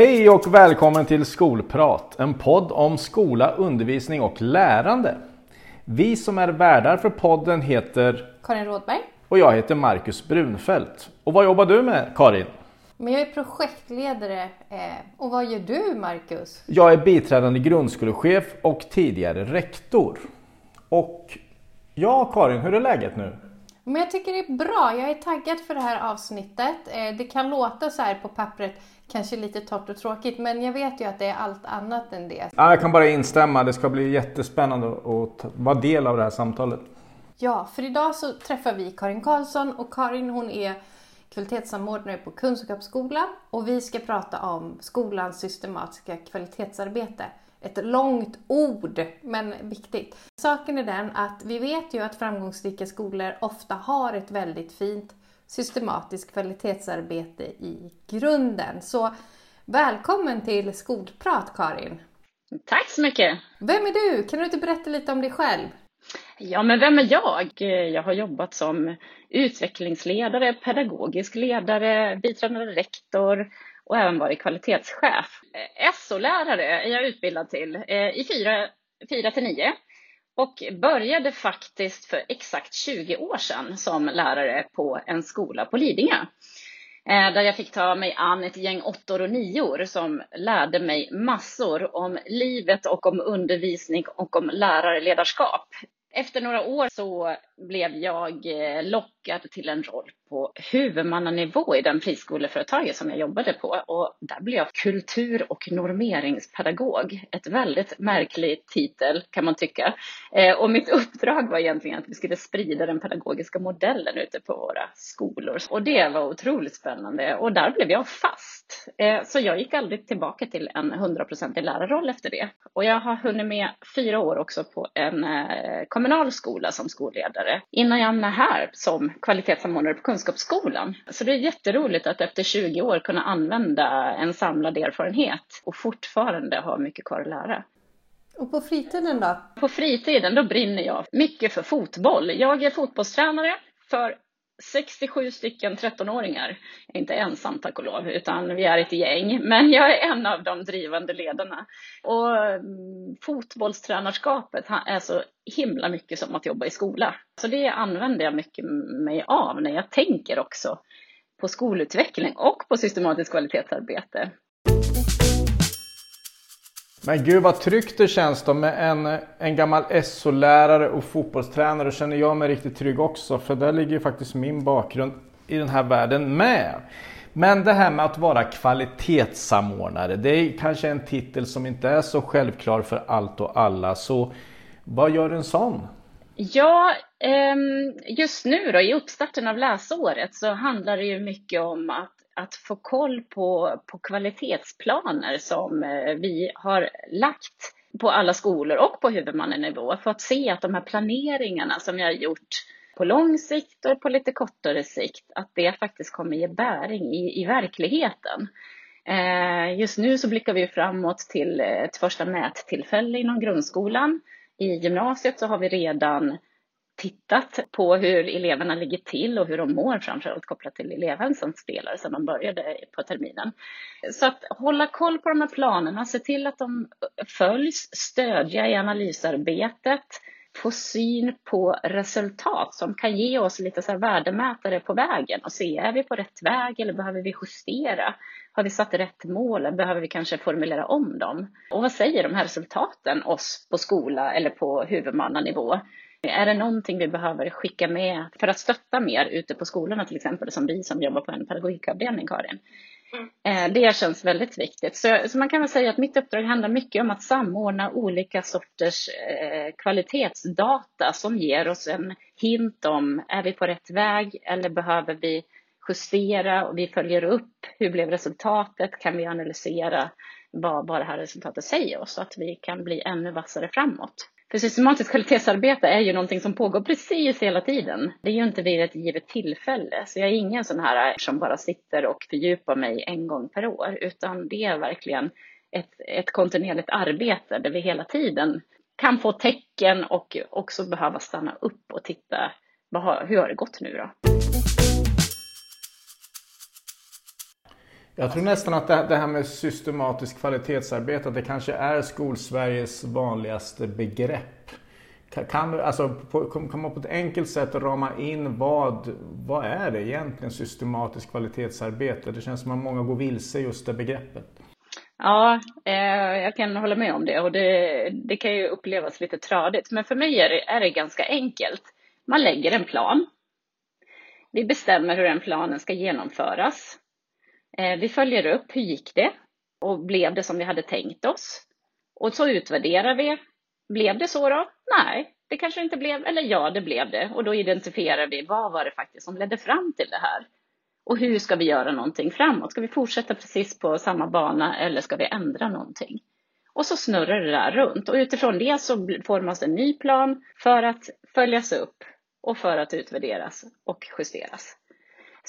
Hej och välkommen till Skolprat, en podd om skola, undervisning och lärande. Vi som är värdar för podden heter Karin Rådberg. och jag heter Marcus Brunfeldt. Och vad jobbar du med Karin? Men jag är projektledare. Eh, och vad gör du Marcus? Jag är biträdande grundskolechef och tidigare rektor. Och ja, Karin, hur är läget nu? Men jag tycker det är bra. Jag är taggad för det här avsnittet. Eh, det kan låta så här på pappret kanske lite torrt och tråkigt, men jag vet ju att det är allt annat än det. Ja, jag kan bara instämma. Det ska bli jättespännande att vara del av det här samtalet. Ja, för idag så träffar vi Karin Karlsson och Karin hon är kvalitetssamordnare på Kunskapsskolan och vi ska prata om skolans systematiska kvalitetsarbete. Ett långt ord, men viktigt. Saken är den att vi vet ju att framgångsrika skolor ofta har ett väldigt fint systematiskt kvalitetsarbete i grunden. Så välkommen till Skolprat Karin! Tack så mycket. Vem är du? Kan du inte berätta lite om dig själv? Ja, men vem är jag? Jag har jobbat som utvecklingsledare, pedagogisk ledare, biträdande rektor och även varit kvalitetschef. SO-lärare är jag utbildad till eh, i 4 till 9 och började faktiskt för exakt 20 år sedan som lärare på en skola på Lidingö. Eh, där jag fick ta mig an ett gäng åttor och nior som lärde mig massor om livet och om undervisning och om lärarledarskap. Efter några år så blev jag eh, lockad till en roll på huvudmannanivå i den friskoleföretaget som jag jobbade på och där blev jag kultur och normeringspedagog. Ett väldigt märklig titel kan man tycka. Eh, och mitt uppdrag var egentligen att vi skulle sprida den pedagogiska modellen ute på våra skolor. Och det var otroligt spännande och där blev jag fast. Eh, så jag gick aldrig tillbaka till en 100% lärarroll efter det. Och jag har hunnit med fyra år också på en kommunal skola som skolledare innan jag hamnade här som kvalitetssamordnare på Kunskapsskolan. Så det är jätteroligt att efter 20 år kunna använda en samlad erfarenhet och fortfarande ha mycket kvar att lära. Och på fritiden då? På fritiden då brinner jag mycket för fotboll. Jag är fotbollstränare för 67 stycken 13-åringar. Jag är inte ensam tack och lov, utan vi är ett gäng. Men jag är en av de drivande ledarna. Och mm, fotbollstränarskapet är så himla mycket som att jobba i skola. Så det använder jag mycket mig av när jag tänker också på skolutveckling och på systematiskt kvalitetsarbete. Men gud vad tryggt det känns då med en, en gammal SO-lärare och fotbollstränare känner jag mig riktigt trygg också för där ligger ju faktiskt min bakgrund i den här världen med. Men det här med att vara kvalitetssamordnare, det är kanske en titel som inte är så självklar för allt och alla. Så vad gör en sån? Ja, ehm, just nu då i uppstarten av läsåret så handlar det ju mycket om att, att få koll på, på kvalitetsplaner som eh, vi har lagt på alla skolor och på huvudmannanivå för att se att de här planeringarna som vi har gjort på lång sikt och på lite kortare sikt, att det faktiskt kommer ge bäring i, i verkligheten. Eh, Just nu så blickar vi framåt till eh, ett första mättillfälle inom grundskolan. I gymnasiet så har vi redan tittat på hur eleverna ligger till och hur de mår, framförallt kopplat till eleven som spelar sedan de började på terminen. Så att hålla koll på de här planerna, se till att de följs, stödja i analysarbetet, få syn på resultat som kan ge oss lite så här värdemätare på vägen och se, är vi på rätt väg eller behöver vi justera? Har vi satt rätt mål eller behöver vi kanske formulera om dem? Och vad säger de här resultaten oss på skola eller på huvudmannanivå? Är det någonting vi behöver skicka med för att stötta mer ute på skolorna till exempel, som vi som jobbar på en pedagogikavdelning, Karin? Eh, Det känns väldigt viktigt. Så, så man kan väl säga att mitt uppdrag handlar mycket om att samordna olika sorters eh, kvalitetsdata som ger oss en hint om, är vi på rätt väg eller behöver vi justera och vi följer upp, hur blev resultatet, kan vi analysera vad, vad det här resultatet säger oss så att vi kan bli ännu vassare framåt. För systematiskt kvalitetsarbete är ju någonting som pågår precis hela tiden. Det är ju inte vid ett givet tillfälle. Så jag är ingen sån här som bara sitter och fördjupar mig en gång per år, utan det är verkligen ett, ett kontinuerligt arbete där vi hela tiden kan få tecken och också behöva stanna upp och titta, vad har, hur har det gått nu då? Jag tror nästan att det här med systematiskt kvalitetsarbete, det kanske är skolsveriges vanligaste begrepp. Kan du alltså, komma på ett enkelt sätt rama in vad, vad är det egentligen systematiskt kvalitetsarbete? Det känns som att många går vilse just det begreppet. Ja, eh, jag kan hålla med om det och det, det kan ju upplevas lite tradigt. Men för mig är det, är det ganska enkelt. Man lägger en plan. Vi bestämmer hur den planen ska genomföras. Eh, vi följer upp, hur gick det? Och blev det som vi hade tänkt oss? Och så utvärderar vi. Blev det så då? Nej, det kanske inte blev, eller ja, det blev det. Och då identifierar vi vad var det faktiskt som ledde fram till det här? Och hur ska vi göra någonting framåt? Ska vi fortsätta precis på samma bana eller ska vi ändra någonting? Och så snurrar det där runt och utifrån det så formas en ny plan för att följas upp och för att utvärderas och justeras.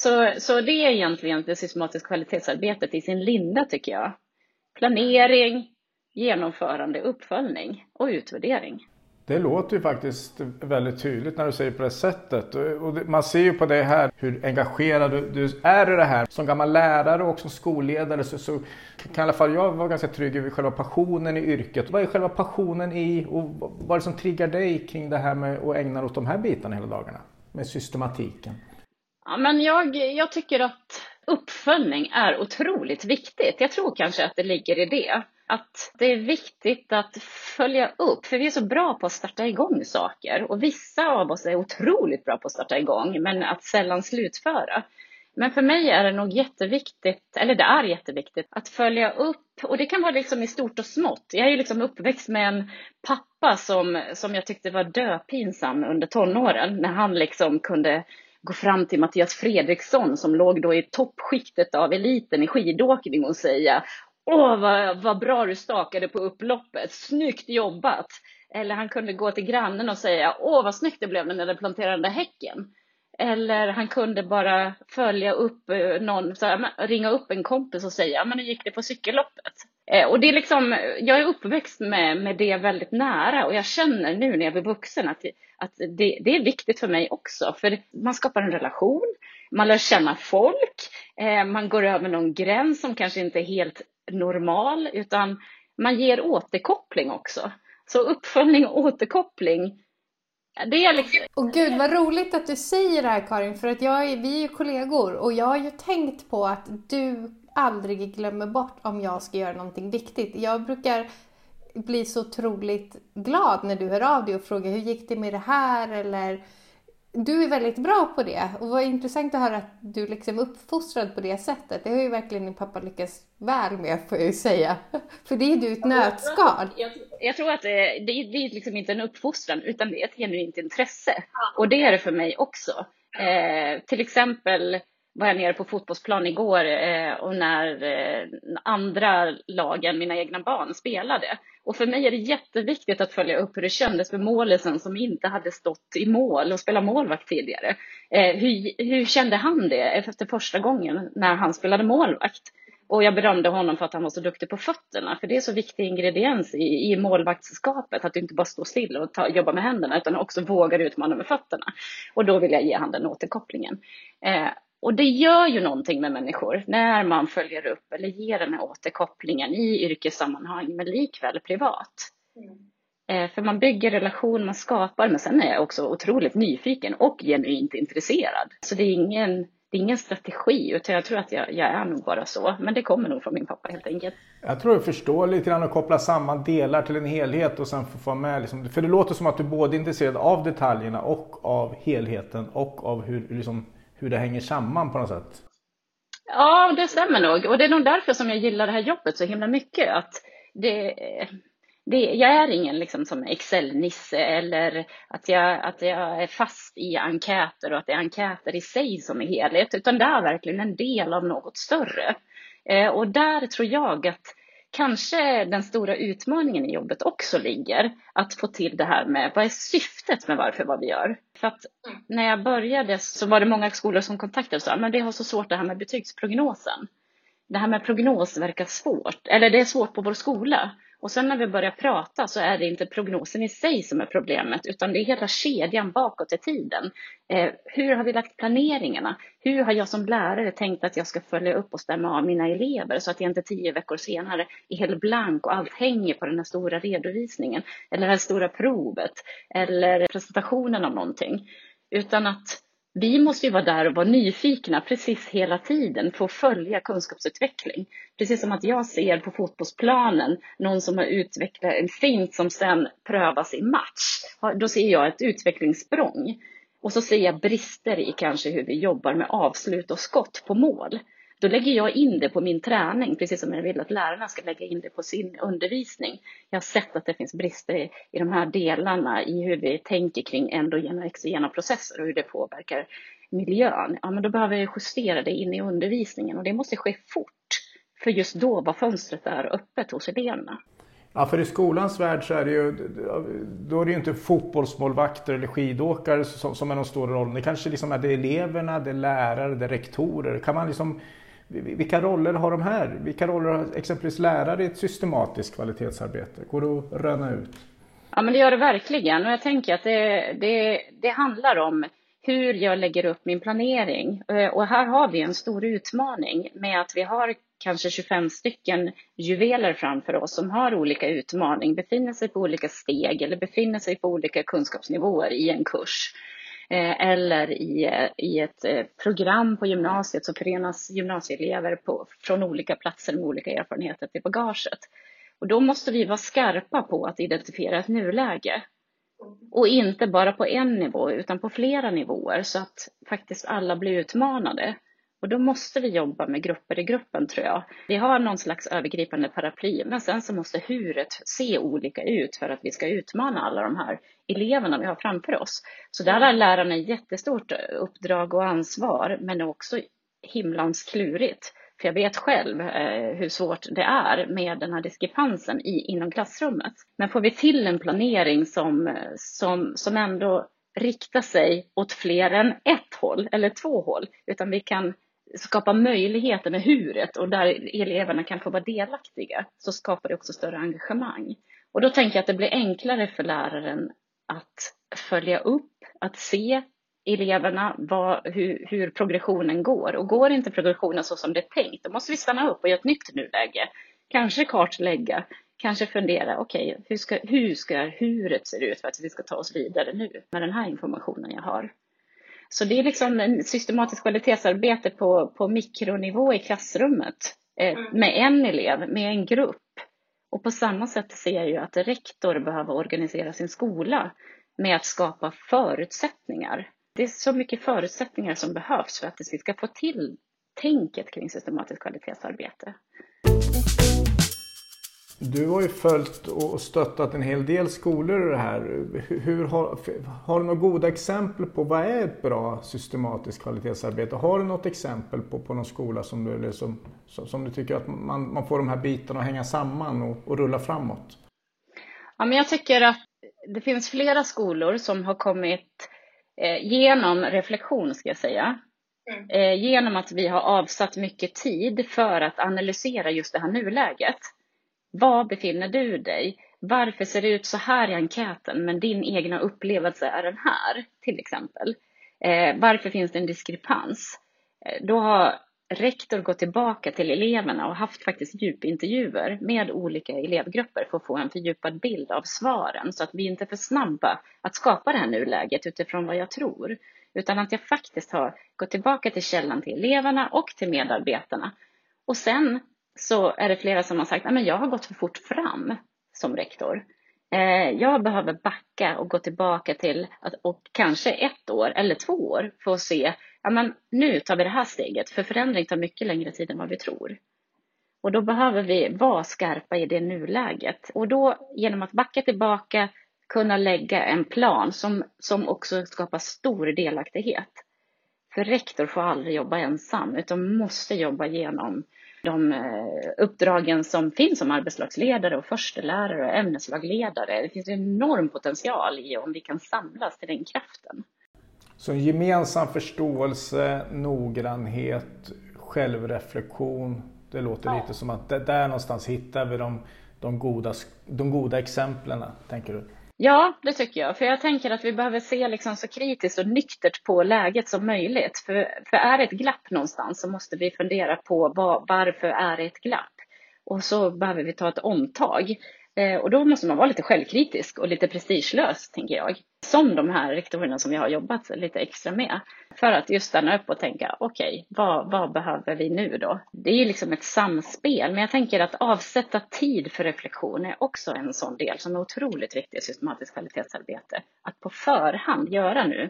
Så, så det är egentligen det systematiska kvalitetsarbetet i sin linda tycker jag. Planering, genomförande, uppföljning och utvärdering. Det låter ju faktiskt väldigt tydligt när du säger på det sättet. Och man ser ju på det här hur engagerad du är i det här. Som gammal lärare och som skolledare så, så kan i alla fall jag vara ganska trygg över själva passionen i yrket. Vad är själva passionen i och vad är det som triggar dig kring det här med att ägna dig åt de här bitarna hela dagarna? Med systematiken. Ja, men jag, jag tycker att uppföljning är otroligt viktigt. Jag tror kanske att det ligger i det att det är viktigt att följa upp, för vi är så bra på att starta igång saker och vissa av oss är otroligt bra på att starta igång, men att sällan slutföra. Men för mig är det nog jätteviktigt, eller det är jätteviktigt, att följa upp och det kan vara liksom i stort och smått. Jag är ju liksom uppväxt med en pappa som, som jag tyckte var döpinsam under tonåren när han liksom kunde gå fram till Mattias Fredriksson som låg då i toppskiktet av eliten i skidåkning och säga Åh, vad, vad bra du stakade på upploppet. Snyggt jobbat. Eller han kunde gå till grannen och säga, åh vad snyggt det blev när du planterade den där häcken. Eller han kunde bara följa upp eh, någon, så här, ringa upp en kompis och säga, men hur gick det på cykelloppet? Eh, och det är liksom, jag är uppväxt med, med det väldigt nära och jag känner nu när jag blir vuxen att, att det, det är viktigt för mig också. För man skapar en relation, man lär känna folk, eh, man går över någon gräns som kanske inte är helt normal, utan man ger återkoppling också. Så uppföljning och återkoppling, det är liksom... Och gud vad roligt att du säger det här Karin, för att jag är, vi är ju kollegor och jag har ju tänkt på att du aldrig glömmer bort om jag ska göra någonting viktigt. Jag brukar bli så otroligt glad när du hör av dig och frågar hur gick det med det här eller du är väldigt bra på det och vad intressant att höra att du liksom är uppfostrad på det sättet. Det har ju verkligen din pappa lyckats väl med får jag ju säga. För det är du ett nötskal. Jag, jag, tror att det, det, det, är liksom inte en uppfostran utan det är ett genuint intresse. Och det är det för mig också. Eh, till exempel var jag nere på fotbollsplan igår eh, och när eh, andra lagen, mina egna barn, spelade. Och för mig är det jätteviktigt att följa upp hur det kändes för målisen som inte hade stått i mål och spelat målvakt tidigare. Eh, hur, hur kände han det efter första gången när han spelade målvakt? Och jag berömde honom för att han var så duktig på fötterna, för det är så viktig ingrediens i, i målvaktsskapet, att du inte bara står still och ta, jobbar med händerna, utan också vågar utmana med fötterna. Och då vill jag ge honom den återkopplingen. Eh, och det gör ju någonting med människor när man följer upp eller ger den här återkopplingen i yrkessammanhang men likväl privat. Mm. Eh, för man bygger relation, man skapar, men sen är jag också otroligt nyfiken och genuint intresserad. Så det är ingen, det är ingen strategi, utan jag tror att jag, jag är nog bara så. Men det kommer nog från min pappa helt enkelt. Jag tror du förstår lite grann och koppla samman delar till en helhet och sen få med. Liksom, för det låter som att du både är intresserad av detaljerna och av helheten och av hur liksom, hur det hänger samman på något sätt. Ja, det stämmer nog. Och det är nog därför som jag gillar det här jobbet så himla mycket. Att det, det, jag är ingen liksom som Excel-nisse eller att jag, att jag är fast i enkäter och att det är enkäter i sig som är helhet, utan det är verkligen en del av något större. Eh, och där tror jag att kanske den stora utmaningen i jobbet också ligger att få till det här med vad är syftet med varför vad vi gör? För att när jag började så var det många skolor som kontaktade och sa ah, men det har så svårt det här med betygsprognosen. Det här med prognos verkar svårt, eller det är svårt på vår skola. Och sen när vi börjar prata så är det inte prognosen i sig som är problemet, utan det är hela kedjan bakåt i tiden. Eh, hur har vi lagt planeringarna? Hur har jag som lärare tänkt att jag ska följa upp och stämma av mina elever så att jag inte tio veckor senare är helt blank och allt hänger på den här stora redovisningen eller det här stora provet eller presentationen av någonting. Utan att vi måste ju vara där och vara nyfikna precis hela tiden för att följa kunskapsutveckling. Precis som att jag ser på fotbollsplanen någon som har utvecklat en fint som sedan prövas i match. Då ser jag ett utvecklingssprång. Och så ser jag brister i kanske hur vi jobbar med avslut och skott på mål. Då lägger jag in det på min träning, precis som jag vill att lärarna ska lägga in det på sin undervisning. Jag har sett att det finns brister i, i de här delarna i hur vi tänker kring endogena och exogena processer och hur det påverkar miljön. Ja, men då behöver jag justera det in i undervisningen och det måste ske fort. För just då var fönstret där öppet hos eleverna. Ja, för i skolans värld så är det ju, då är det ju inte fotbollsmålvakter eller skidåkare som, som är någon stor roll. Det kanske liksom är det eleverna, det är lärare, det är rektorer. Kan man liksom vilka roller har de här? Vilka roller har exempelvis lärare i ett systematiskt kvalitetsarbete? Går det att röna ut? Ja, men det gör det verkligen. Och jag tänker att det, det, det handlar om hur jag lägger upp min planering. Eh, och här har vi en stor utmaning med att vi har kanske 25 stycken juveler framför oss som har olika utmaning, befinner sig på olika steg eller befinner sig på olika kunskapsnivåer i en kurs. Eh, eller i, i ett eh, program på gymnasiet så förenas gymnasieelever på, från olika platser med olika erfarenheter till bagaget. Och då måste vi vara skarpa på att identifiera ett nuläge. Och inte bara på en nivå utan på flera nivåer så att faktiskt alla blir utmanade. Och då måste vi jobba med grupper i gruppen tror jag. Vi har någon slags övergripande paraply, men sen så måste huret se olika ut för att vi ska utmana alla de här eleverna vi har framför oss. Så där har lärarna ett jättestort eh, uppdrag och ansvar, men också himlans klurigt. För jag vet själv eh, hur svårt det är med den här diskrepansen i, inom klassrummet. Men får vi till en planering som, eh, som, som ändå riktar sig åt fler än ett håll eller två håll, utan vi kan skapa möjligheter med huret och där eleverna kan få vara delaktiga så skapar det också större engagemang. Och då tänker jag att det blir enklare för läraren att följa upp, att se eleverna vad, hur, hur, progressionen går. Och går inte progressionen så som det är tänkt, då måste vi stanna upp och göra ett nytt nuläge. Kanske kartlägga, kanske fundera, okej, okay, hur, ska, hur ska huret se ut för att vi ska ta oss vidare nu med den här informationen jag har. Så det är liksom en systematiskt kvalitetsarbete på, på mikronivå i klassrummet eh, mm. med en elev, med en grupp. Och på samma sätt ser jag ju att rektor behöver organisera sin skola med att skapa förutsättningar. Det är så mycket förutsättningar som behövs för att vi ska få till tänket kring systematiskt kvalitetsarbete. Du har ju följt och stöttat en hel del skolor i det här. Hur har, har du några goda exempel på vad är ett bra systematiskt kvalitetsarbete? Har du något exempel på, på någon skola som du, eller som, som du tycker att man, man får de här bitarna att hänga samman och, och rulla framåt? Ja, men jag tycker att det finns flera skolor som har kommit eh, genom reflektion, ska jag säga. Mm. Eh, genom att vi har avsatt mycket tid för att analysera just det här nuläget. Var befinner du dig? Varför ser det ut så här i enkäten men din egna upplevelse är den här, till exempel? Eh, varför finns det en diskrepans? Eh, då har rektor gått tillbaka till eleverna och haft faktiskt djupintervjuer med olika elevgrupper för att få en fördjupad bild av svaren så att vi inte är för snabba att skapa det här nuläget utifrån vad jag tror. Utan att jag faktiskt har gått tillbaka till källan till eleverna och till medarbetarna. Och sen så är det flera som har sagt att jag har gått för fort fram som rektor. Eh, jag behöver backa och gå tillbaka till att, och kanske ett år eller två år för att se, ja men nu tar vi det här steget, för förändring tar mycket längre tid än vad vi tror. Och då behöver vi vara skarpa i det nuläget. Och då genom att backa tillbaka kunna lägga en plan som, som också skapar stor delaktighet. För rektor får aldrig jobba ensam utan måste jobba genom de eh, uppdragen som finns som arbetslagsledare och förstelärare och ämneslagledare. Det finns en enorm potential i om vi kan samlas till den kraften. Så en gemensam förståelse, noggrannhet, självreflektion. Det låter ja. lite som att där någonstans hittar vi de de goda, de goda exemplen, tänker du? Ja, det tycker jag. För jag tänker att vi behöver se liksom så kritiskt och nyktert på läget som möjligt. För, för är det ett glapp någonstans så måste vi fundera på var, varför är det ett glapp? Och så behöver vi ta ett omtag. Eh, och då måste man vara lite självkritisk och lite prestigelös, tänker jag. Som de här rektorerna som jag har jobbat lite extra med. För att just stanna upp och tänka, okej, okay, vad, vad behöver vi nu då? Det är ju liksom ett samspel, men jag tänker att avsätta tid för reflektion är också en sån del som är otroligt viktig i systematiskt kvalitetsarbete. Att på förhand göra nu,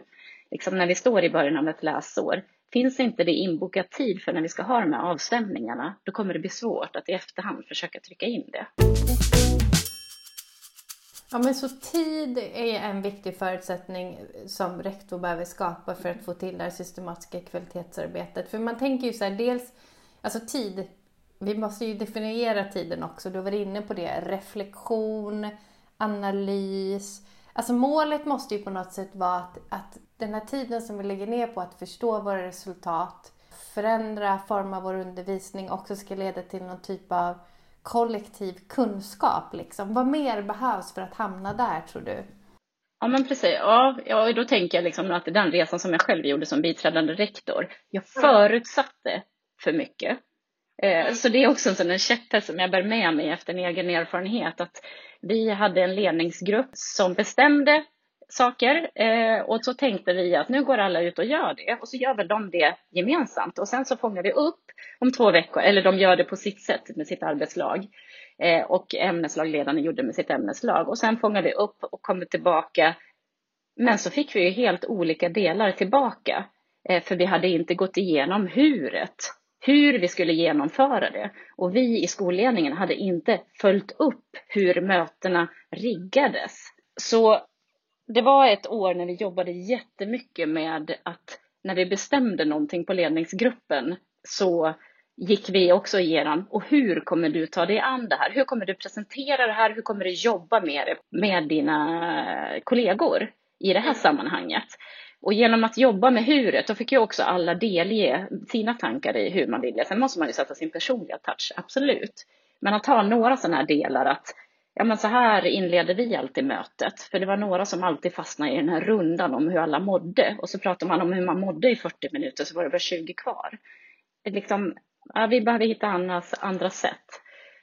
liksom när vi står i början av ett läsår, Finns inte det inbokat tid för när vi ska ha de här avstämningarna, då kommer det bli svårt att i efterhand försöka trycka in det. Ja men så tid är en viktig förutsättning som rektor behöver skapa för att få till det här systematiska kvalitetsarbetet. För man tänker ju så här, dels, alltså tid, vi måste ju definiera tiden också, du var inne på det, reflektion, analys. Alltså målet måste ju på något sätt vara att, att den här tiden som vi lägger ner på att förstå våra resultat, förändra, forma vår undervisning också ska leda till någon typ av kollektiv kunskap. Liksom. Vad mer behövs för att hamna där tror du? Ja men precis, ja, ja då tänker jag liksom att den resan som jag själv gjorde som biträdande rektor, jag förutsatte för mycket. Eh, så det är också en sån käpphäst som jag bär med mig efter en egen erfarenhet att vi hade en ledningsgrupp som bestämde saker eh, och så tänkte vi att nu går alla ut och gör det och så gör väl de det gemensamt och sen så fångar vi upp om två veckor, eller de gör det på sitt sätt med sitt arbetslag eh, och ämneslagledarna gjorde med sitt ämneslag och sen fångar vi upp och kommer tillbaka. Men så fick vi ju helt olika delar tillbaka eh, för vi hade inte gått igenom huret, hur vi skulle genomföra det och vi i skolledningen hade inte följt upp hur mötena riggades. Så det var ett år när vi jobbade jättemycket med att när vi bestämde någonting på ledningsgruppen så gick vi också igenom och hur kommer du ta dig an det här? Hur kommer du presentera det här? Hur kommer du jobba med det med dina kollegor i det här sammanhanget? Och genom att jobba med huret, då fick ju också alla delge sina tankar i hur man ville. Sen måste man ju sätta sin personliga touch, absolut. Men att ha några sådana här delar att Ja, men så här inleder vi alltid mötet. För det var några som alltid fastnade i den här rundan om hur alla mådde. Och så pratade man om hur man mådde i 40 minuter, så var det bara 20 kvar. Liksom, ja, vi behöver hitta andra, andra sätt.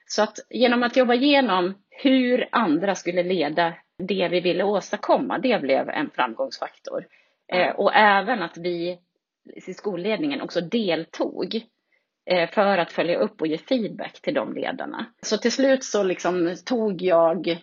Så att genom att jobba igenom hur andra skulle leda det vi ville åstadkomma, det blev en framgångsfaktor. Eh, och även att vi i skolledningen också deltog Eh, för att följa upp och ge feedback till de ledarna. Så till slut så liksom tog jag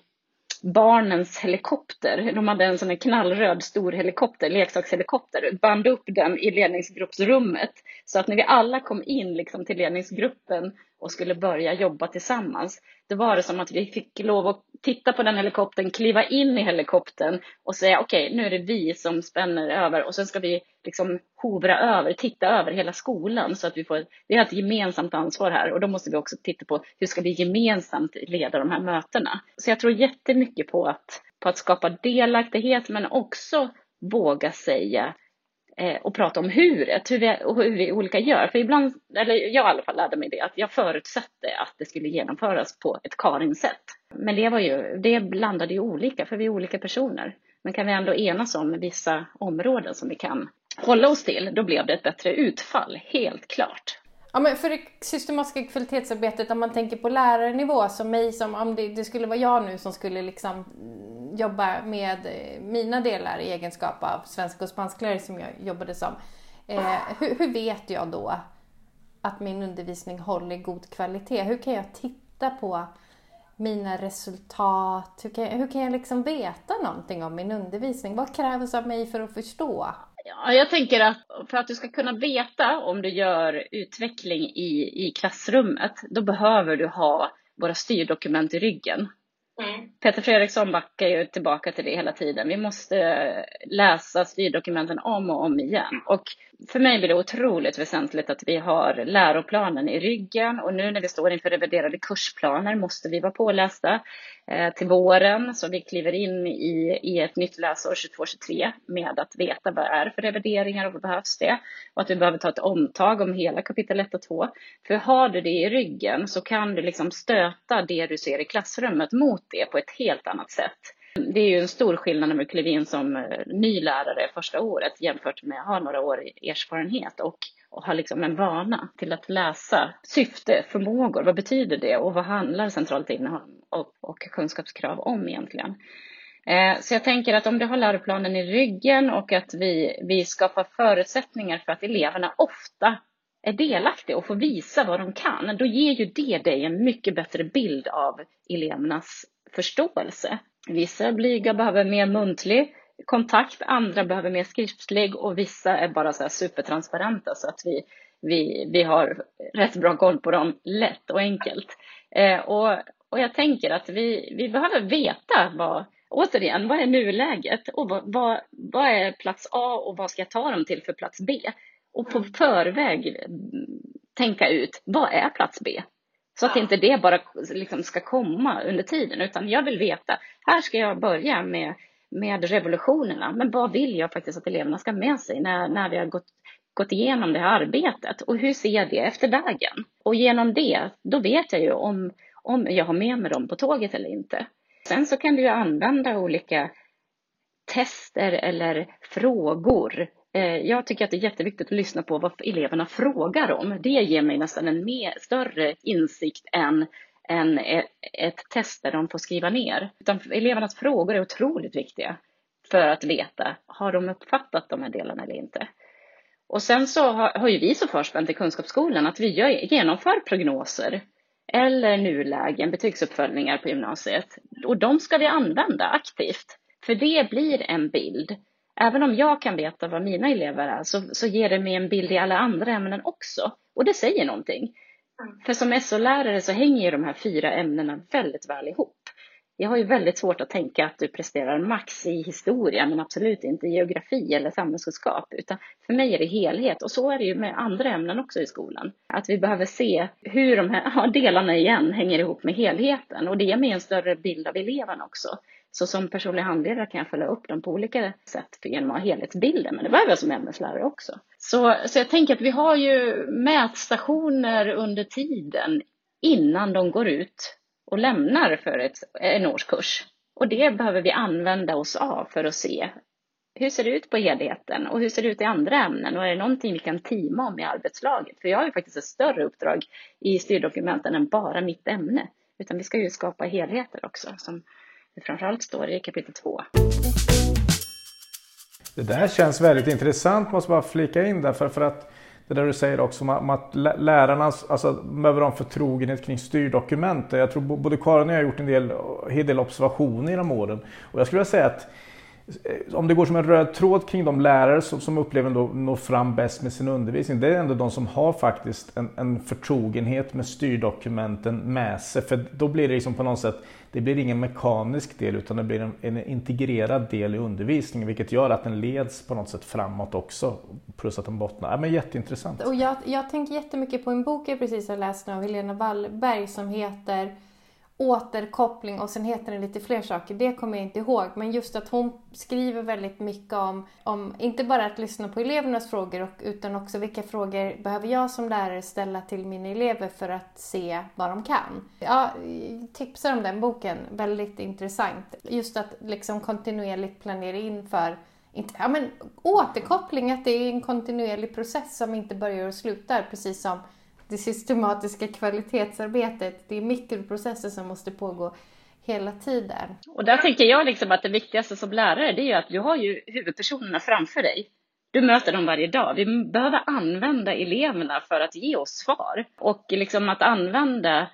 barnens helikopter. De hade en sån här knallröd stor helikopter, leksakshelikopter, band upp den i ledningsgruppsrummet. Så att när vi alla kom in liksom till ledningsgruppen och skulle börja jobba tillsammans, Det var det som att vi fick lov att titta på den helikoptern, kliva in i helikoptern och säga okej, okay, nu är det vi som spänner över och sen ska vi liksom hovra över, titta över hela skolan så att vi får, vi har ett gemensamt ansvar här och då måste vi också titta på hur ska vi gemensamt leda de här mötena. Så jag tror jättemycket på att, på att skapa delaktighet men också våga säga eh, och prata om huret, hur vi, och hur vi olika gör. För ibland, eller jag i alla fall lärde mig det, att jag förutsatte att det skulle genomföras på ett Karin-sätt. Men det var ju, det landade ju olika, för vi är olika personer. Men kan vi ändå enas om vissa områden som vi kan hålla oss till, då blev det ett bättre utfall, helt klart. Ja, men för det systematiska kvalitetsarbetet, om man tänker på lärarnivå, som mig, som om det, det skulle vara jag nu som skulle liksom jobba med eh, mina delar i egenskap av svenska och spansklärare som jag jobbade som. Eh, hur, hur, vet jag då att min undervisning håller god kvalitet? Hur kan jag titta på mina resultat? Hur kan, jag, hur kan jag liksom veta någonting om min undervisning? Vad krävs av mig för att förstå? Ja, jag tänker att för att du ska kunna veta om du gör utveckling i, i klassrummet, då behöver du ha våra styrdokument i ryggen. Mm. Peter Fredriksson backar ju tillbaka till det hela tiden. Vi måste läsa styrdokumenten om och om igen. Och för mig blir det otroligt väsentligt att vi har läroplanen i ryggen och nu när vi står inför reviderade kursplaner måste vi vara pålästa eh, till våren så vi kliver in i, i ett nytt läsår 22-23 med att veta vad det är för revideringar och vad behövs det och att vi behöver ta ett omtag om hela kapitel 1 och 2. För har du det i ryggen så kan du liksom stöta det du ser i klassrummet mot det på ett helt annat sätt. Det är ju en stor skillnad när man kliver in som eh, ny lärare första året jämfört med att ha några år erfarenhet och, och ha liksom en vana till att läsa syfte, förmågor, vad betyder det och vad handlar centralt innehåll och, och kunskapskrav om egentligen? Eh, så jag tänker att om du har läroplanen i ryggen och att vi, vi skapar förutsättningar för att eleverna ofta är delaktiga och får visa vad de kan, då ger ju det dig en mycket bättre bild av elevernas förståelse. Vissa blyga behöver mer muntlig kontakt, andra behöver mer skriftlig och vissa är bara så här supertransparenta så att vi, vi, vi har rätt bra koll på dem lätt och enkelt. Eh, och, och jag tänker att vi, vi behöver veta vad, återigen, vad är nuläget och vad, vad, vad är plats A och vad ska jag ta dem till för plats B? Och på förväg tänka ut, vad är plats B? Så att inte det bara liksom ska komma under tiden, utan jag vill veta, här ska jag börja med, med revolutionerna, men vad vill jag faktiskt att eleverna ska med sig när, när vi har gått, gått igenom det här arbetet och hur ser jag det efter vägen? Och genom det, då vet jag ju om, om jag har med mig dem på tåget eller inte. Sen så kan du ju använda olika tester eller frågor Eh, jag tycker att det är jätteviktigt att lyssna på vad eleverna frågar om. Det ger mig nästan en mer, större insikt än, än e, ett test där de får skriva ner. Utan elevernas frågor är otroligt viktiga för att veta, har de uppfattat de här delarna eller inte? Och sen så har, har ju vi så förspänt i Kunskapsskolan att vi gör, genomför prognoser eller nulägen, betygsuppföljningar på gymnasiet. Och de ska vi använda aktivt, för det blir en bild Även om jag kan veta vad mina elever är så, så ger det mig en bild i alla andra ämnen också. Och det säger någonting. Mm. För som SO-lärare så hänger ju de här fyra ämnena väldigt väl ihop. Jag har ju väldigt svårt att tänka att du presterar max i historia men absolut inte i geografi eller samhällskunskap. Utan för mig är det helhet och så är det ju med andra ämnen också i skolan. Att vi behöver se hur de här ja, delarna igen hänger ihop med helheten och det ger mig en större bild av eleven också. Så som personlig handledare kan jag följa upp dem på olika sätt genom att ha helhetsbilden, men det behöver jag som ämneslärare också. Så, så jag tänker att vi har ju mätstationer under tiden innan de går ut och lämnar för ett, en årskurs. Och det behöver vi använda oss av för att se hur ser det ut på helheten och hur ser det ut i andra ämnen och är det någonting vi kan teama om i arbetslaget? För jag har ju faktiskt ett större uppdrag i styrdokumenten än bara mitt ämne, utan vi ska ju skapa helheter också som framförallt står i kapitel 2. Det där känns väldigt intressant, måste bara flika in där. För, för att det där du säger också om att lärarna alltså, behöver ha en förtrogenhet kring styrdokument. Jag tror både Karin och jag har gjort en del, eh, en del observationer genom åren. Och jag skulle vilja säga att Eh, om det går som en röd tråd kring de lärare som, som upplever att nå fram bäst med sin undervisning, det är ändå de som har faktiskt en, en förtrogenhet med styrdokumenten med sig. För då blir det liksom på något sätt, det blir ingen mekanisk del utan det blir en, en integrerad del i undervisningen vilket gör att den leds på något sätt framåt också. Plus att den bottnar. Ja, men jätteintressant. Och jag, jag tänker jättemycket på en bok jag precis har läst nu av Helena Wallberg som heter återkoppling och sen heter den lite fler saker, det kommer jag inte ihåg. Men just att hon skriver väldigt mycket om, om inte bara att lyssna på elevernas frågor utan också vilka frågor behöver jag som lärare ställa till mina elever för att se vad de kan. Ja, tipsar om den boken, väldigt intressant. Just att liksom kontinuerligt planera in för ja, men återkoppling, att det är en kontinuerlig process som inte börjar och slutar, precis som det systematiska kvalitetsarbetet. Det är mikroprocesser som måste pågå hela tiden. Och där tänker jag liksom att det viktigaste som lärare det är ju att du har ju huvudpersonerna framför dig. Du möter dem varje dag. Vi behöver använda eleverna för att ge oss svar. Och liksom att använda,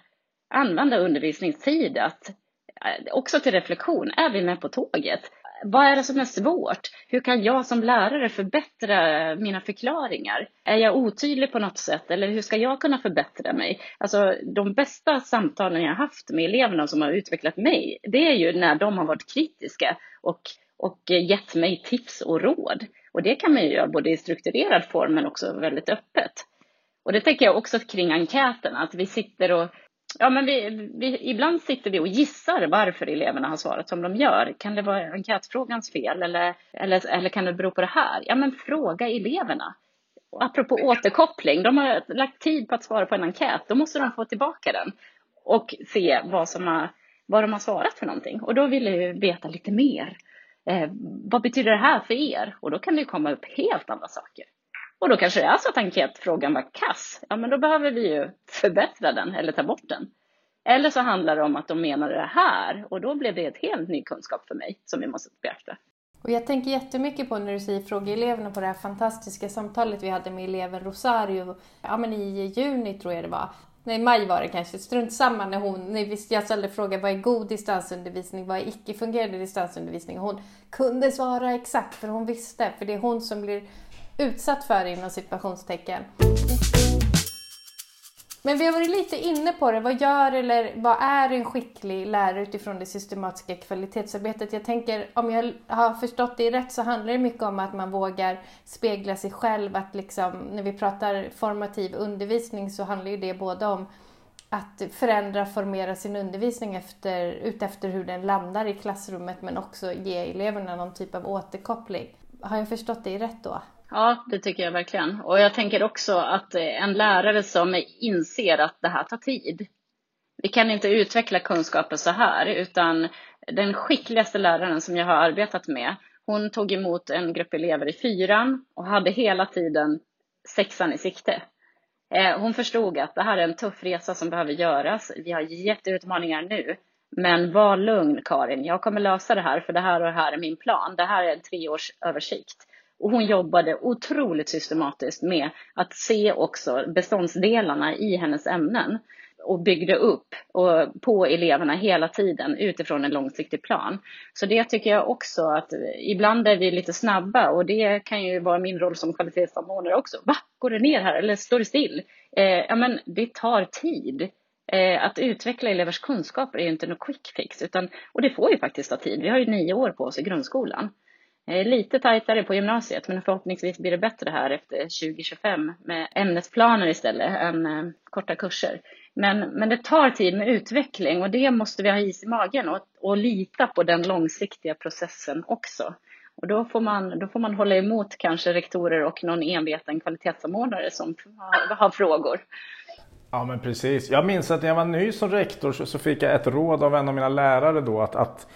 använda undervisningstid att, eh, också till reflektion. Är vi med på tåget? Vad är det som är svårt? Hur kan jag som lärare förbättra mina förklaringar? Är jag otydlig på något sätt eller hur ska jag kunna förbättra mig? Alltså de bästa samtalen jag har haft med eleverna som har utvecklat mig, det är ju när de har varit kritiska och, och gett mig tips och råd. Och det kan man ju göra både i strukturerad form men också väldigt öppet. Och det tänker jag också kring enkäten, att vi sitter och Ja, men vi, vi, ibland sitter vi och gissar varför eleverna har svarat som de gör. Kan det vara enkätfrågans fel eller, eller, eller kan det bero på det här? Ja, men fråga eleverna. Och apropå återkoppling, de har lagt tid på att svara på en enkät. Då måste de få tillbaka den och se vad, som har, vad de har svarat för någonting. Och då vill jag veta lite mer. Eh, vad betyder det här för er? Och då kan det komma upp helt andra saker. Och då kanske det är så att enkätfrågan var kass. Ja, men då behöver vi ju förbättra den eller ta bort den. Eller så handlar det om att de menar det här och då blev det ett helt ny kunskap för mig som vi måste beakta. Och jag tänker jättemycket på när du säger fråga eleverna på det här fantastiska samtalet vi hade med eleven Rosario ja, men i juni tror jag det var. Nej, maj var det kanske. Strunt samma när hon, när jag ställde frågan vad är god distansundervisning, vad är icke-fungerande distansundervisning? Hon kunde svara exakt för hon visste, för det är hon som blir utsatt för inom situationstecken. Men vi har varit lite inne på det. Vad gör eller vad är en skicklig lärare utifrån det systematiska kvalitetsarbetet? Jag tänker, om jag har förstått det rätt så handlar det mycket om att man vågar spegla sig själv. Att liksom, när vi pratar formativ undervisning så handlar ju det både om att förändra, formera sin undervisning efter, utefter hur den landar i klassrummet men också ge eleverna någon typ av återkoppling. Har jag förstått det rätt då? Ja, det tycker jag verkligen. Och jag tänker också att eh, en lärare som inser att det här tar tid. Vi kan inte utveckla kunskapen så här, utan den skickligaste läraren som jag har arbetat med, hon tog emot en grupp elever i fyran och hade hela tiden sexan i sikte. Eh, hon förstod att det här är en tuff resa som behöver göras. Vi har jätteutmaningar nu. Men var lugn Karin, jag kommer lösa det här för det här och det här är min plan. Det här är en treårsöversikt. Och hon jobbade otroligt systematiskt med att se också beståndsdelarna i hennes ämnen och byggde upp och på eleverna hela tiden utifrån en långsiktig plan. Så det tycker jag också att ibland är vi lite snabba och det kan ju vara min roll som kvalitetssamordnare också. Va, går det ner här eller står det still? Eh, ja, men det tar tid. Eh, att utveckla elevers kunskaper är ju inte någon quick fix, utan, och det får ju faktiskt ta tid. Vi har ju nio år på oss i grundskolan. Lite tajtare på gymnasiet, men förhoppningsvis blir det bättre här efter 2025 med ämnesplaner istället än eh, korta kurser. Men, men det tar tid med utveckling och det måste vi ha is i magen och, och lita på den långsiktiga processen också. Och då får, man, då får man hålla emot kanske rektorer och någon enveten kvalitetssamordnare som har, har frågor. Ja men precis. Jag minns att när jag var ny som rektor så, så fick jag ett råd av en av mina lärare då att, att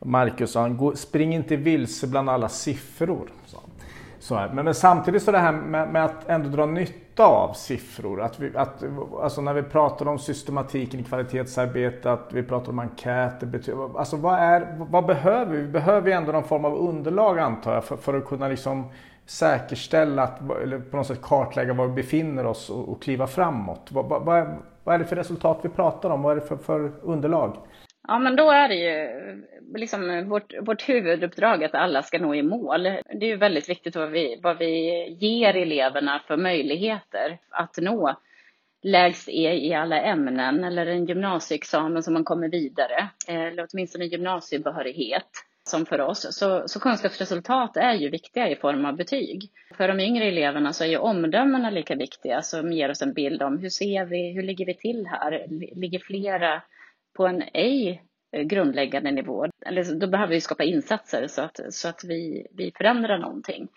Marcus sa, spring inte vilse bland alla siffror. Så men, men, samtidigt så det här med, med, att ändå dra nytta av siffror. Att vi, att, alltså när vi pratar om systematiken i kvalitetsarbete, att vi pratar om enkäter. Alltså vad, är, vad behöver vi? Vi behöver ju ändå någon form av underlag antar jag för, för att kunna liksom säkerställa, att, eller på något sätt kartlägga var vi befinner oss och, och kliva framåt. Vad, vad, vad, är, vad är det för resultat vi pratar om? Vad är det för, för underlag? Ja, men då är det ju liksom vårt, vårt huvuduppdrag att alla ska nå i mål. Det är ju väldigt viktigt vad vi, vad vi ger eleverna för möjligheter att nå lägst E i alla ämnen eller en gymnasieexamen som man kommer vidare, eller åtminstone gymnasiebehörighet som för oss. Så, så kunskapsresultat är ju viktiga i form av betyg. För de yngre eleverna så är ju omdömena lika viktiga som ger oss en bild om hur ser vi, hur ligger vi till här? Ligger flera på en ej grundläggande nivå. Eller då behöver vi skapa insatser så att, så att vi, vi förändrar någonting.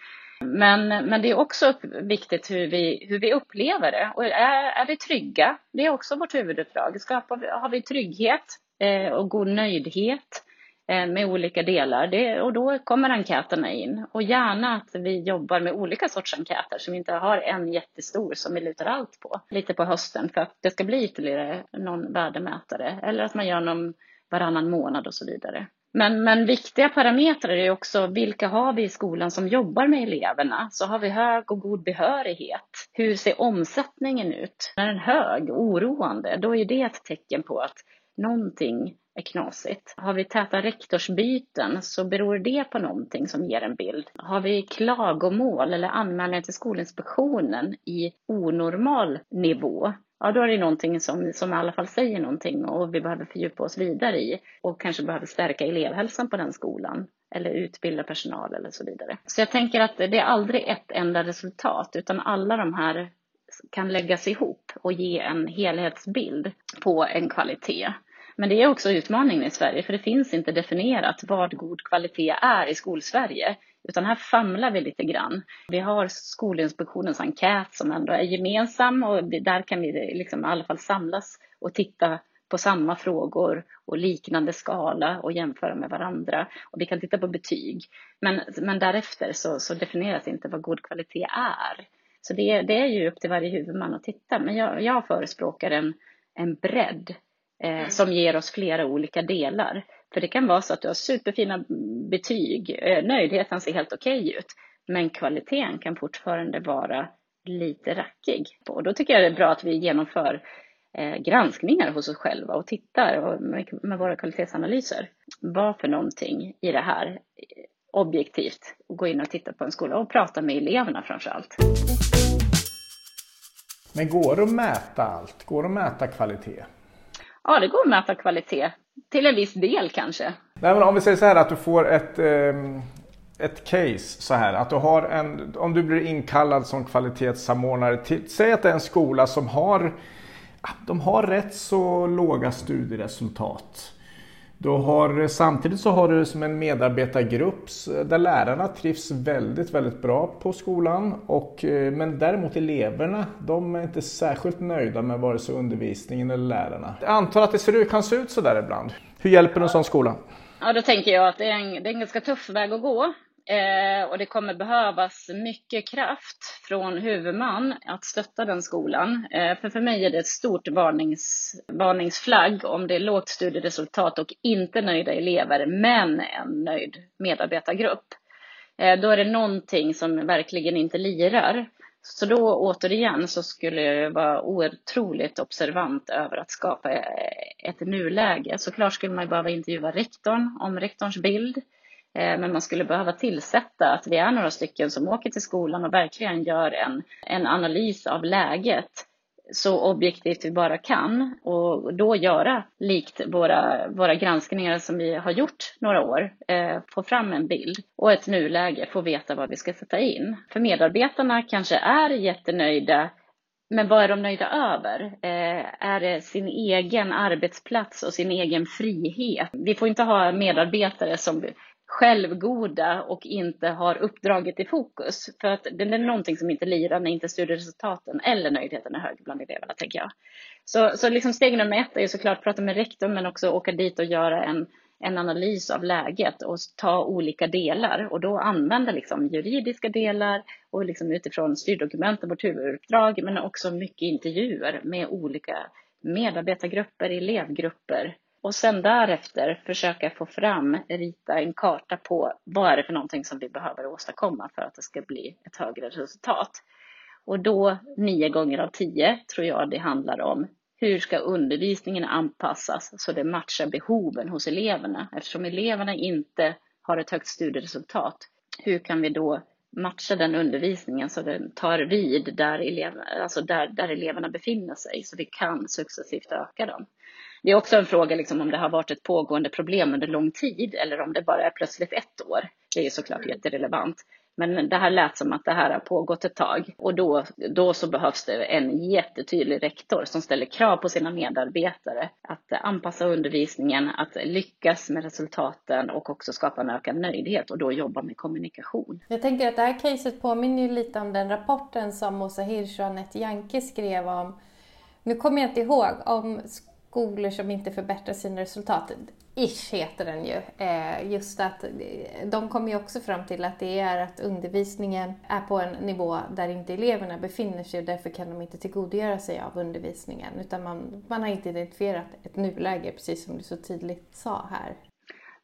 Men, men det är också viktigt hur vi, hur vi upplever det. Och är, är vi trygga? Det är också vårt huvuduppdrag. Skapar, har vi trygghet eh, och god nöjdhet Eh, med olika delar? Det, och då kommer enkäterna in. Och gärna att vi jobbar med olika sorts enkäter som inte har en jättestor som vi lutar allt på. Lite på hösten för att det ska bli ytterligare någon värdemätare. Eller att man gör någon varannan månad och så vidare. Men, men viktiga parametrar är också vilka har vi i skolan som jobbar med eleverna? Så har vi hög och god behörighet. Hur ser omsättningen ut? Är den hög och oroande, då är det ett tecken på att någonting är knasigt. Har vi täta rektorsbyten så beror det på någonting som ger en bild. Har vi klagomål eller anmälningar till Skolinspektionen i onormal nivå ja då är det någonting som, som i alla fall säger någonting och vi behöver fördjupa oss vidare i och kanske behöver stärka elevhälsan på den skolan eller utbilda personal eller så vidare. Så jag tänker att det är aldrig ett enda resultat utan alla de här kan läggas ihop och ge en helhetsbild på en kvalitet. Men det är också utmaningen i Sverige, för det finns inte definierat vad god kvalitet är i skolsverige. Utan här famlar vi lite grann. Vi har Skolinspektionens enkät som ändå är gemensam och där kan vi liksom i alla fall samlas och titta på samma frågor och liknande skala och jämföra med varandra. Och vi kan titta på betyg. Men, men därefter så, så definieras inte vad god kvalitet är. Så det, det är ju upp till varje huvudman att titta. Men jag, jag förespråkar en, en bredd eh, som ger oss flera olika delar. För det kan vara så att du har superfina betyg, eh, nöjdheten ser helt okej okay ut, men kvaliteten kan fortfarande vara lite rackig. Och då tycker jag det är bra att vi genomför eh, granskningar hos oss själva och tittar och med, med våra kvalitetsanalyser. Vad för någonting i det här eh, objektivt och gå in och titta på en skola och prata med eleverna framför allt. Men går det att mäta allt? Går det att mäta kvalitet? Ja, det går att mäta kvalitet. Till en viss del kanske. Nej, men om vi säger så här att du får ett, ehm, ett case så här. Att du har en, om du blir inkallad som kvalitetssamordnare till, säg att det är en skola som har, de har rätt så låga studieresultat. Du har, samtidigt så har du som en medarbetargrupp där lärarna trivs väldigt, väldigt bra på skolan. Och, eh, men däremot eleverna, de är inte särskilt nöjda med vare sig undervisningen eller lärarna. Jag antar att det ser ut, kan se ut sådär ibland. Hur hjälper en sån skola? Ja, då tänker jag att det är en, det är en ganska tuff väg att gå. Eh, och det kommer behövas mycket kraft från huvudman att stötta den skolan. Eh, för för mig är det ett stort varnings, varningsflagg om det är lågt studieresultat och inte nöjda elever, men en nöjd medarbetargrupp. Eh, då är det någonting som verkligen inte lirar. Så då återigen så skulle jag vara otroligt observant över att skapa eh, ett nuläge. Såklart skulle man behöva intervjua rektorn om rektorns bild. Eh, men man skulle behöva tillsätta att vi är några stycken som åker till skolan och verkligen gör en, en analys av läget så objektivt vi bara kan och då göra likt våra, våra granskningar som vi har gjort några år, eh, få fram en bild och ett nuläge, få veta vad vi ska sätta in. För medarbetarna kanske är jättenöjda men vad är de nöjda över? Eh, är det sin egen arbetsplats och sin egen frihet? Vi får inte ha medarbetare som självgoda och inte har uppdraget i fokus. För att det är någonting som inte lirar när inte studieresultaten eller nöjdheten är hög bland eleverna, tänker jag. Så, så liksom steg nummer ett är ju såklart att prata med rektorn, men också åka dit och göra en, en analys av läget och ta olika delar och då använda liksom juridiska delar och liksom utifrån styrdokumenten, vårt huvuduppdrag, men också mycket intervjuer med olika medarbetargrupper, elevgrupper och sen därefter försöka få fram, rita en karta på vad är det för någonting som vi behöver åstadkomma för att det ska bli ett högre resultat. Och då, nio gånger av tio, tror jag det handlar om hur ska undervisningen anpassas så det matchar behoven hos eleverna? Eftersom eleverna inte har ett högt studieresultat, hur kan vi då matcha den undervisningen så den tar vid där, elev, alltså där, där eleverna befinner sig så vi kan successivt öka dem. Det är också en fråga liksom, om det har varit ett pågående problem under lång tid eller om det bara är plötsligt ett år. Det är såklart jätterelevant. Men det här lät som att det här har pågått ett tag och då, då så behövs det en jättetydlig rektor som ställer krav på sina medarbetare att anpassa undervisningen, att lyckas med resultaten och också skapa en ökad nöjdhet och då jobba med kommunikation. Jag tänker att det här caset påminner ju lite om den rapporten som Åsa Hirsch och Anette Janke skrev om nu kommer jag inte ihåg om skolor som inte förbättrar sina resultat. Ish heter den ju. Eh, just att de kommer ju också fram till att det är att undervisningen är på en nivå där inte eleverna befinner sig och därför kan de inte tillgodogöra sig av undervisningen. Utan man, man har inte identifierat ett nuläge, precis som du så tydligt sa här.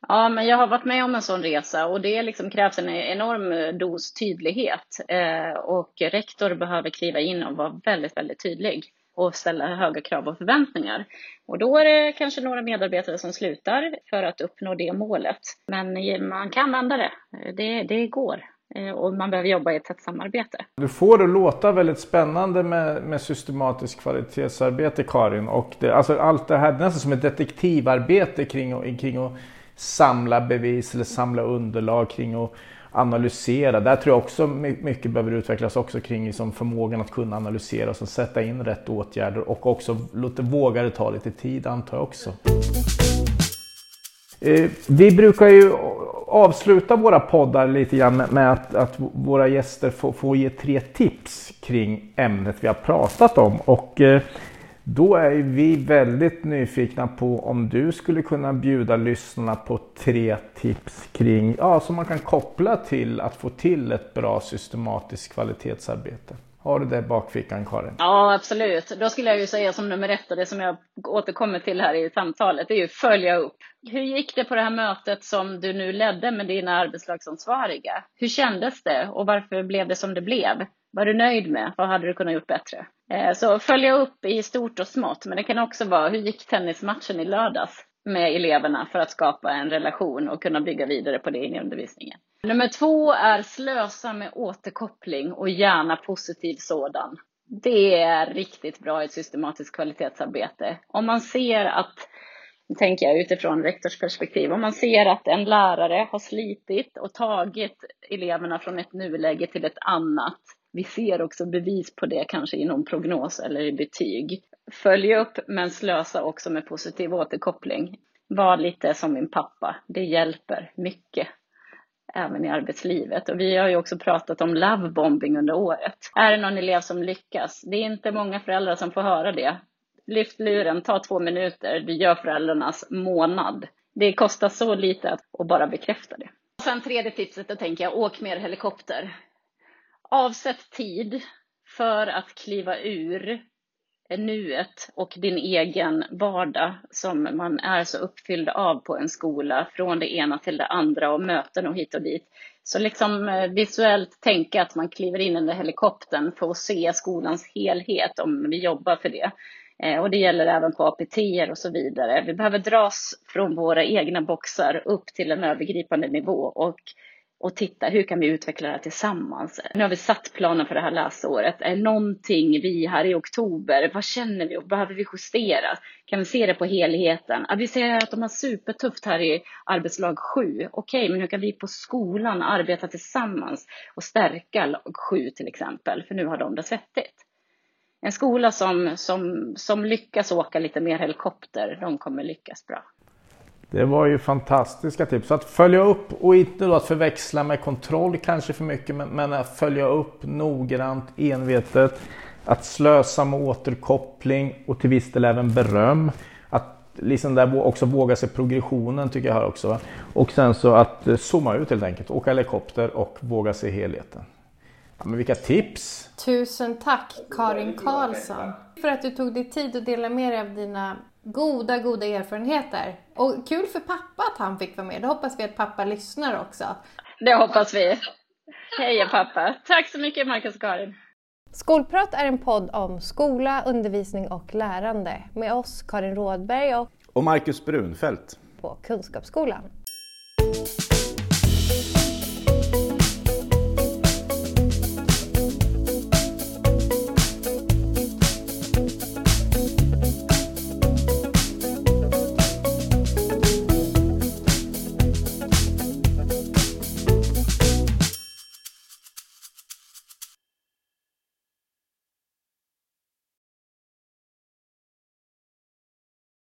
Ja, men jag har varit med om en sån resa och det liksom krävs en enorm dos tydlighet. Eh, och rektor behöver kliva in och vara väldigt, väldigt tydlig och ställa höga krav och förväntningar. Och då är det kanske några medarbetare som slutar för att uppnå det målet. Men man kan vända det. Det, det går. Eh, och man behöver jobba i ett tätt samarbete. Du får det låta väldigt spännande med, med systematiskt kvalitetsarbete Karin. Och det, alltså allt det här nästan som ett detektivarbete kring, kring att samla bevis eller samla underlag kring att analysera. Där tror jag också mycket behöver utvecklas också kring liksom förmågan att kunna analysera och sätta in rätt åtgärder och också låta, våga det ta lite tid antar jag också. Eh, vi brukar ju avsluta våra poddar lite grann med att, att våra gäster får, får, ge tre tips kring ämnet vi har pratat om. Och eh, då är vi väldigt nyfikna på om du skulle kunna bjuda lyssnarna på tre tips kring, ja, som man kan koppla till att få till ett bra systematiskt kvalitetsarbete. Har du det i bakfickan Karin? Ja, absolut. Då skulle jag ju säga som nummer ett och det som jag återkommer till här i samtalet, det är ju följa upp. Hur gick det på det här mötet som du nu ledde med dina arbetslagsansvariga? Hur kändes det och varför blev det som det blev? Var du nöjd med? Vad hade du kunnat gjort bättre? Eh, så följa upp i stort och smått, men det kan också vara hur gick tennismatchen i lördags med eleverna för att skapa en relation och kunna bygga vidare på det i undervisningen. Nummer två är slösa med återkoppling och gärna positiv sådan. Det är riktigt bra i ett systematiskt kvalitetsarbete. Om man ser att, nu tänker jag utifrån rektorsperspektiv, om man ser att en lärare har slitit och tagit eleverna från ett nuläge till ett annat. Vi ser också bevis på det kanske i någon prognos eller i betyg. Följ upp men slösa också med positiv återkoppling. Var lite som min pappa. Det hjälper mycket även i arbetslivet. Och vi har ju också pratat om lovebombing under året. Är det någon elev som lyckas? Det är inte många föräldrar som får höra det. Lyft luren, ta två minuter, du gör föräldrarnas månad. Det kostar så lite att bara bekräfta det. Sen tredje tipset, då tänker jag, åk mer helikopter. Avsätt tid för att kliva ur nuet och din egen vardag som man är så uppfylld av på en skola, från det ena till det andra och möten och hit och dit. Så liksom eh, visuellt tänka att man kliver in i den där helikoptern för att se skolans helhet om vi jobbar för det. Eh, och det gäller även på APT och så vidare. Vi behöver dras från våra egna boxar upp till en övergripande nivå och och titta hur kan vi utveckla det här tillsammans. Nu har vi satt planen för det här läsåret. Är någonting vi här i oktober, vad känner vi och behöver vi justera? Kan vi se det på helheten? vi ser att de har supertufft här i arbetslag 7. Okej, men hur kan vi på skolan arbeta tillsammans och stärka lag 7 till exempel? För nu har de det svettigt. En skola som, som, som lyckas åka lite mer helikopter, de kommer lyckas bra. Det var ju fantastiska tips. Så att följa upp och inte då att förväxla med kontroll kanske för mycket men, men att följa upp noggrant, envetet. Att slösa med återkoppling och till viss del även beröm. Att liksom där också våga se progressionen tycker jag här också. Och sen så att eh, zooma ut helt enkelt, åka helikopter och våga se helheten. Ja, men vilka tips! Tusen tack Karin Karlsson för att du tog dig tid att dela med dig av dina goda, goda erfarenheter. Och kul för pappa att han fick vara med. Det hoppas vi att pappa lyssnar också. Det hoppas vi. Hej pappa. Tack så mycket Marcus och Karin. Skolprat är en podd om skola, undervisning och lärande med oss Karin Rådberg och, och Marcus Brunfeldt på Kunskapsskolan.